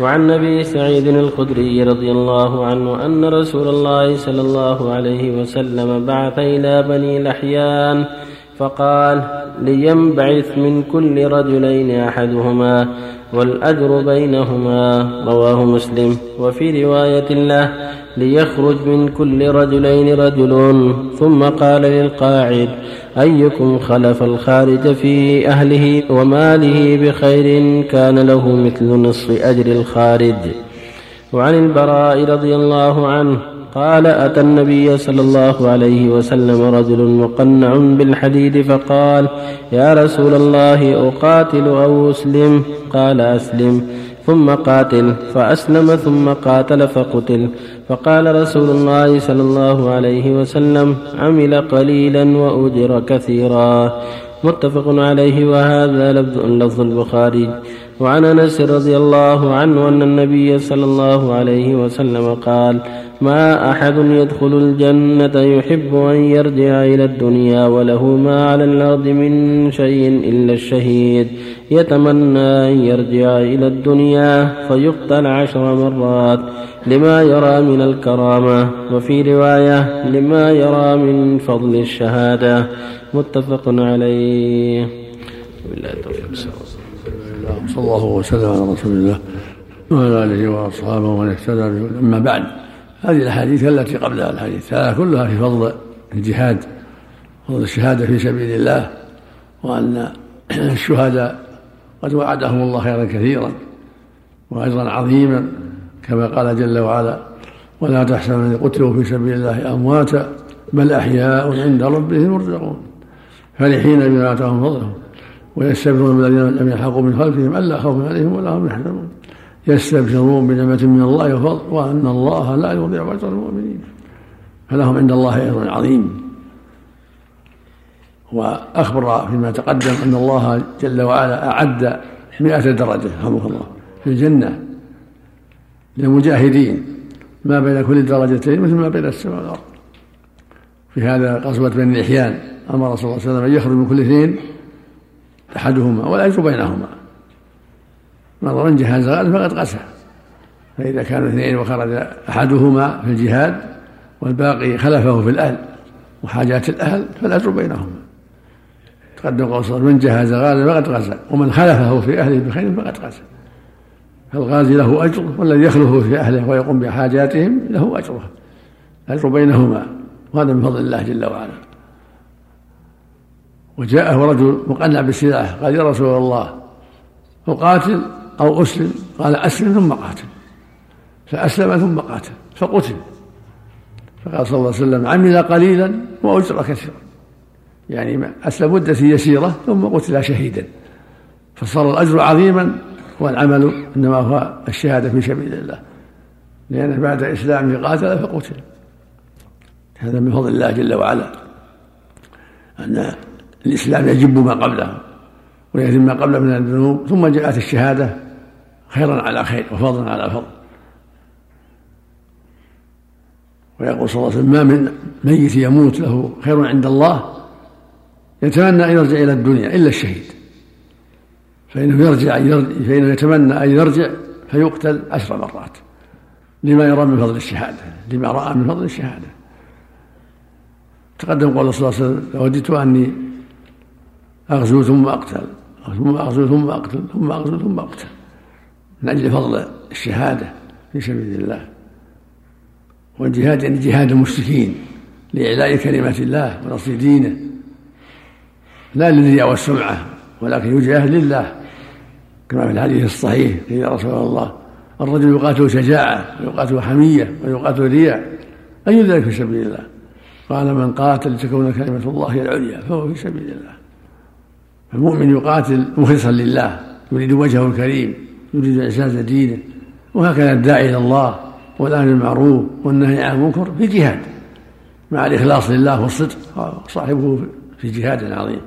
وعن أبي سعيد الخدري رضي الله عنه أن رسول الله صلى الله عليه وسلم بعث إلى بني لحيان فقال لينبعث من كل رجلين أحدهما والأجر بينهما رواه مسلم. وفي رواية له ليخرج من كل رجلين رجل ثم قال للقاعد أيكم خلف الخارج في أهله وماله بخير كان له مثل نصف أجر الخارج. وعن البراء رضي الله عنه قال أتى النبي صلى الله عليه وسلم رجل مقنع بالحديد فقال يا رسول الله أقاتل أو أسلم؟ قال أسلم. ثم قاتل فأسلم ثم قاتل فقتل. فقال رسول الله صلى الله عليه وسلم عمل قليلا وأجر كثيرا. متفق عليه وهذا لفظ لفظ البخاري. وعن أنس رضي الله عنه أن النبي صلى الله عليه وسلم قال ما أحد يدخل الجنة يحب أن يرجع إلى الدنيا وله ما على الأرض من شيء إلا الشهيد. يتمنى أن يرجع إلى الدنيا فيقتل عشر مرات. لما يرى من الكرامة وفي رواية لما يرى من فضل الشهادة. متفق عليه. بالله التوفيق. صلى الله وسلم على رسول الله وعلى آله وأصحابه ومن اهتدى أما بعد هذه الأحاديث التي قبلها الحديث الثلاثه كلها في فضل الجهاد فضل الشهادة في سبيل الله وأن الشهداء قد وعدهم الله خيرا كثيرا واجرا عظيما كما قال جل وعلا ولا تحسبن الذين قتلوا في سبيل الله أمواتا بل أحياء عند ربهم يرزقون فرحين بما آتاهم فضلهم ويستبشرون بالذين لم يلحقوا من خلفهم ألا خوف عليهم ولا هم يحزنون. يستبشرون بنعمة من الله وفضل وأن الله لا يضيع أجر المؤمنين. فلهم عند الله أجر عظيم. وأخبر فيما تقدم أن الله جل وعلا أعد مئة درجة رحمه الله في الجنة للمجاهدين ما بين كل درجتين مثل ما بين السماء والأرض. في هذا غزوة بني الإحيان أمر صلى الله عليه وسلم أن يخرج من كل اثنين أحدهما والأجر بينهما. من جهاز غالب فقد قسى فإذا كانوا اثنين وخرج أحدهما في الجهاد والباقي خلفه في الأهل وحاجات الأهل فالأجر بينهما. تقدم قول من جهز غالب فقد غزا ومن خلفه في أهله بخير فقد غزا فالغازي له أجر والذي يخلفه في أهله ويقوم بحاجاتهم له أجره الأجر بينهما وهذا من فضل الله جل وعلا. وجاءه رجل مقنع بالسلاح قال يا رسول الله أقاتل؟ أو أسلم. قال أسلم ثم قاتل. فأسلم ثم قاتل. فقتل. فقال صلى الله عليه وسلم عمل قليلا وأجر كثيرا. يعني أسلم مدة يسيرة ثم قتل شهيدا. فصار الأجر عظيما والعمل إنما هو الشهادة في سبيل الله. لأنه بعد إسلامه قاتل فقتل. هذا من فضل الله جل وعلا. أن الإسلام يجب ما قبله ويهدم ما قبله من الذنوب. ثم جاءت الشهادة. خيرا على خير وفضلا على فضل. ويقول صلى الله عليه وسلم ما من ميت يموت له خير عند الله يتمنى أن يرجع إلى الدنيا إلا الشهيد. فإنه يرجع فإنه يتمنى أن يرجع فيقتل عشر مرات لما يرى من فضل الشهادة لما رأى من فضل الشهادة. تقدم قول صلى الله عليه وسلم لوددت أني أغزو ثم أقتل ثم أغزو ثم أقتل ثم أغزو ثم أقتل. من أجل فضل الشهادة في سبيل الله. والجهاد يعني جهاد المشركين لإعلاء كلمة الله ونصر دينه. لا للرياء والسمعة ولكن يجاهد لله. كما في الحديث الصحيح يا رسول الله الرجل يقاتل شجاعة ويقاتل حمية ويقاتل رياء. أي ذلك في سبيل الله؟ قال من قاتل تكون كلمة الله العليا فهو في سبيل الله. المؤمن يقاتل مخلصا لله يريد وجهه الكريم. يريد اعزاز دينه وهكذا الداعي إلى الله والأمر بالمعروف والنهي عن المنكر في جهاد مع الإخلاص لله والصدق صاحبه في جهاد عظيم.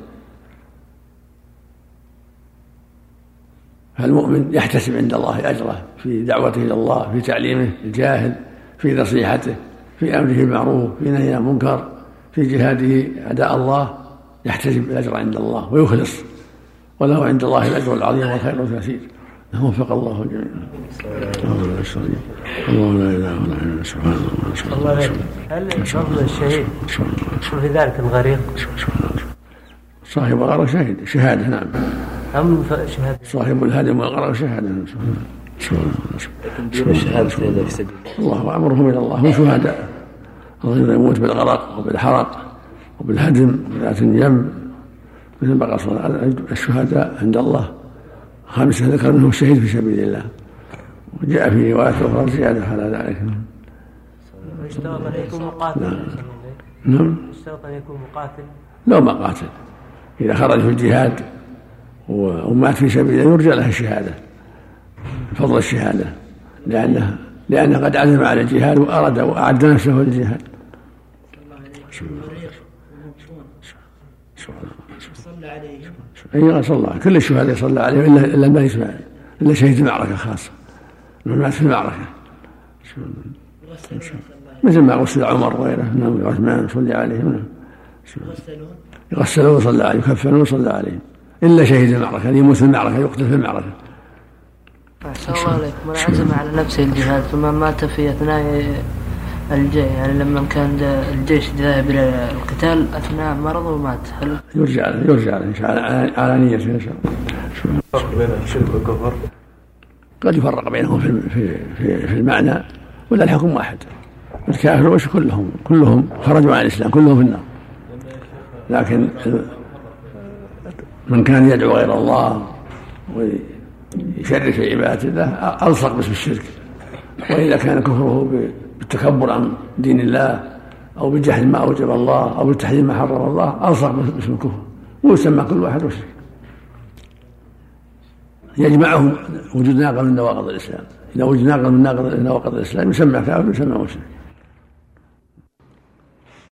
فالمؤمن يحتسب عند الله أجره في دعوته إلى الله في تعليمه الجاهل في نصيحته في أمره بالمعروف في نهي عن المنكر في جهاده اعداء الله يحتسب الأجر عند الله ويخلص. وله عند الله الأجر العظيم والخير الكثير وفق الله الجميع. الله لا إله إلا الله سبحان الله هل فضل الشهيد؟ في ذلك الغريق. صاحب الغرق شهيد شهادة نعم. أم شهادة. صاحب الهدم والغرق شهادة سبحان الله الله أمرهم إلى الله هم شهداء. الرجل يموت بالغرق وبالحرق وبالهدم بذات الجنب مثل ما قال الشهداء عند الله. خامسة ذكر منهم الشهيد في سبيل الله. وجاء في رواية أخرى زيادة على ذلك. يشترط أن يكون مقاتل. نعم. نعم يشترط أن يكون مقاتل. لو ما قاتل إذا خرج في الجهاد ومات في سبيل الله يرجى له الشهادة. فضل الشهادة. لأنه لأنه قد عزم على الجهاد وأراد وأعد نفسه للجهاد. صلى عليه أي صلى كل الشهداء صلى عليه الا إلا الميت إلا شهيد المعركة خاصة. من مات في المعركة. مثل ما غسل عمر وغيره نعم عثمان صلى عليهم نعم. يغسلون. وصلى عليهم يكفنون وصلى عليهم إلا شهيد المعركة اللي يموت في المعركة يقتل في المعركة. أحسن الله عليكم. من عزم على نفسه الجهاد ثم مات في أثناء الجيش يعني لما كان الجيش ذاهب إلى القتال أثناء مرضه ومات. هل يرجع له يرجع له إن شاء الله على نيته إن شاء الله. الفرق بين الشرك والكفر؟ قد يفرق بينهم في في في, في المعنى ولا الحكم واحد. الكافر وش كلهم؟ كلهم خرجوا عن الإسلام كلهم في النار. لكن من كان يدعو غير الله يشرك في عبادة الله ألصق باسم الشرك. وإذا كان كفره بالتكبر عن دين الله أو بجحد ما أوجب الله أو بالتحريم ما حرم الله ألصق باسم الكفر. ويسمى كل واحد مشرك. يجمعهم وجود ناقض من نواقض الإسلام. إذا وجد ناقض من نواقض الإسلام يسمى كافر ويسمى مشرك.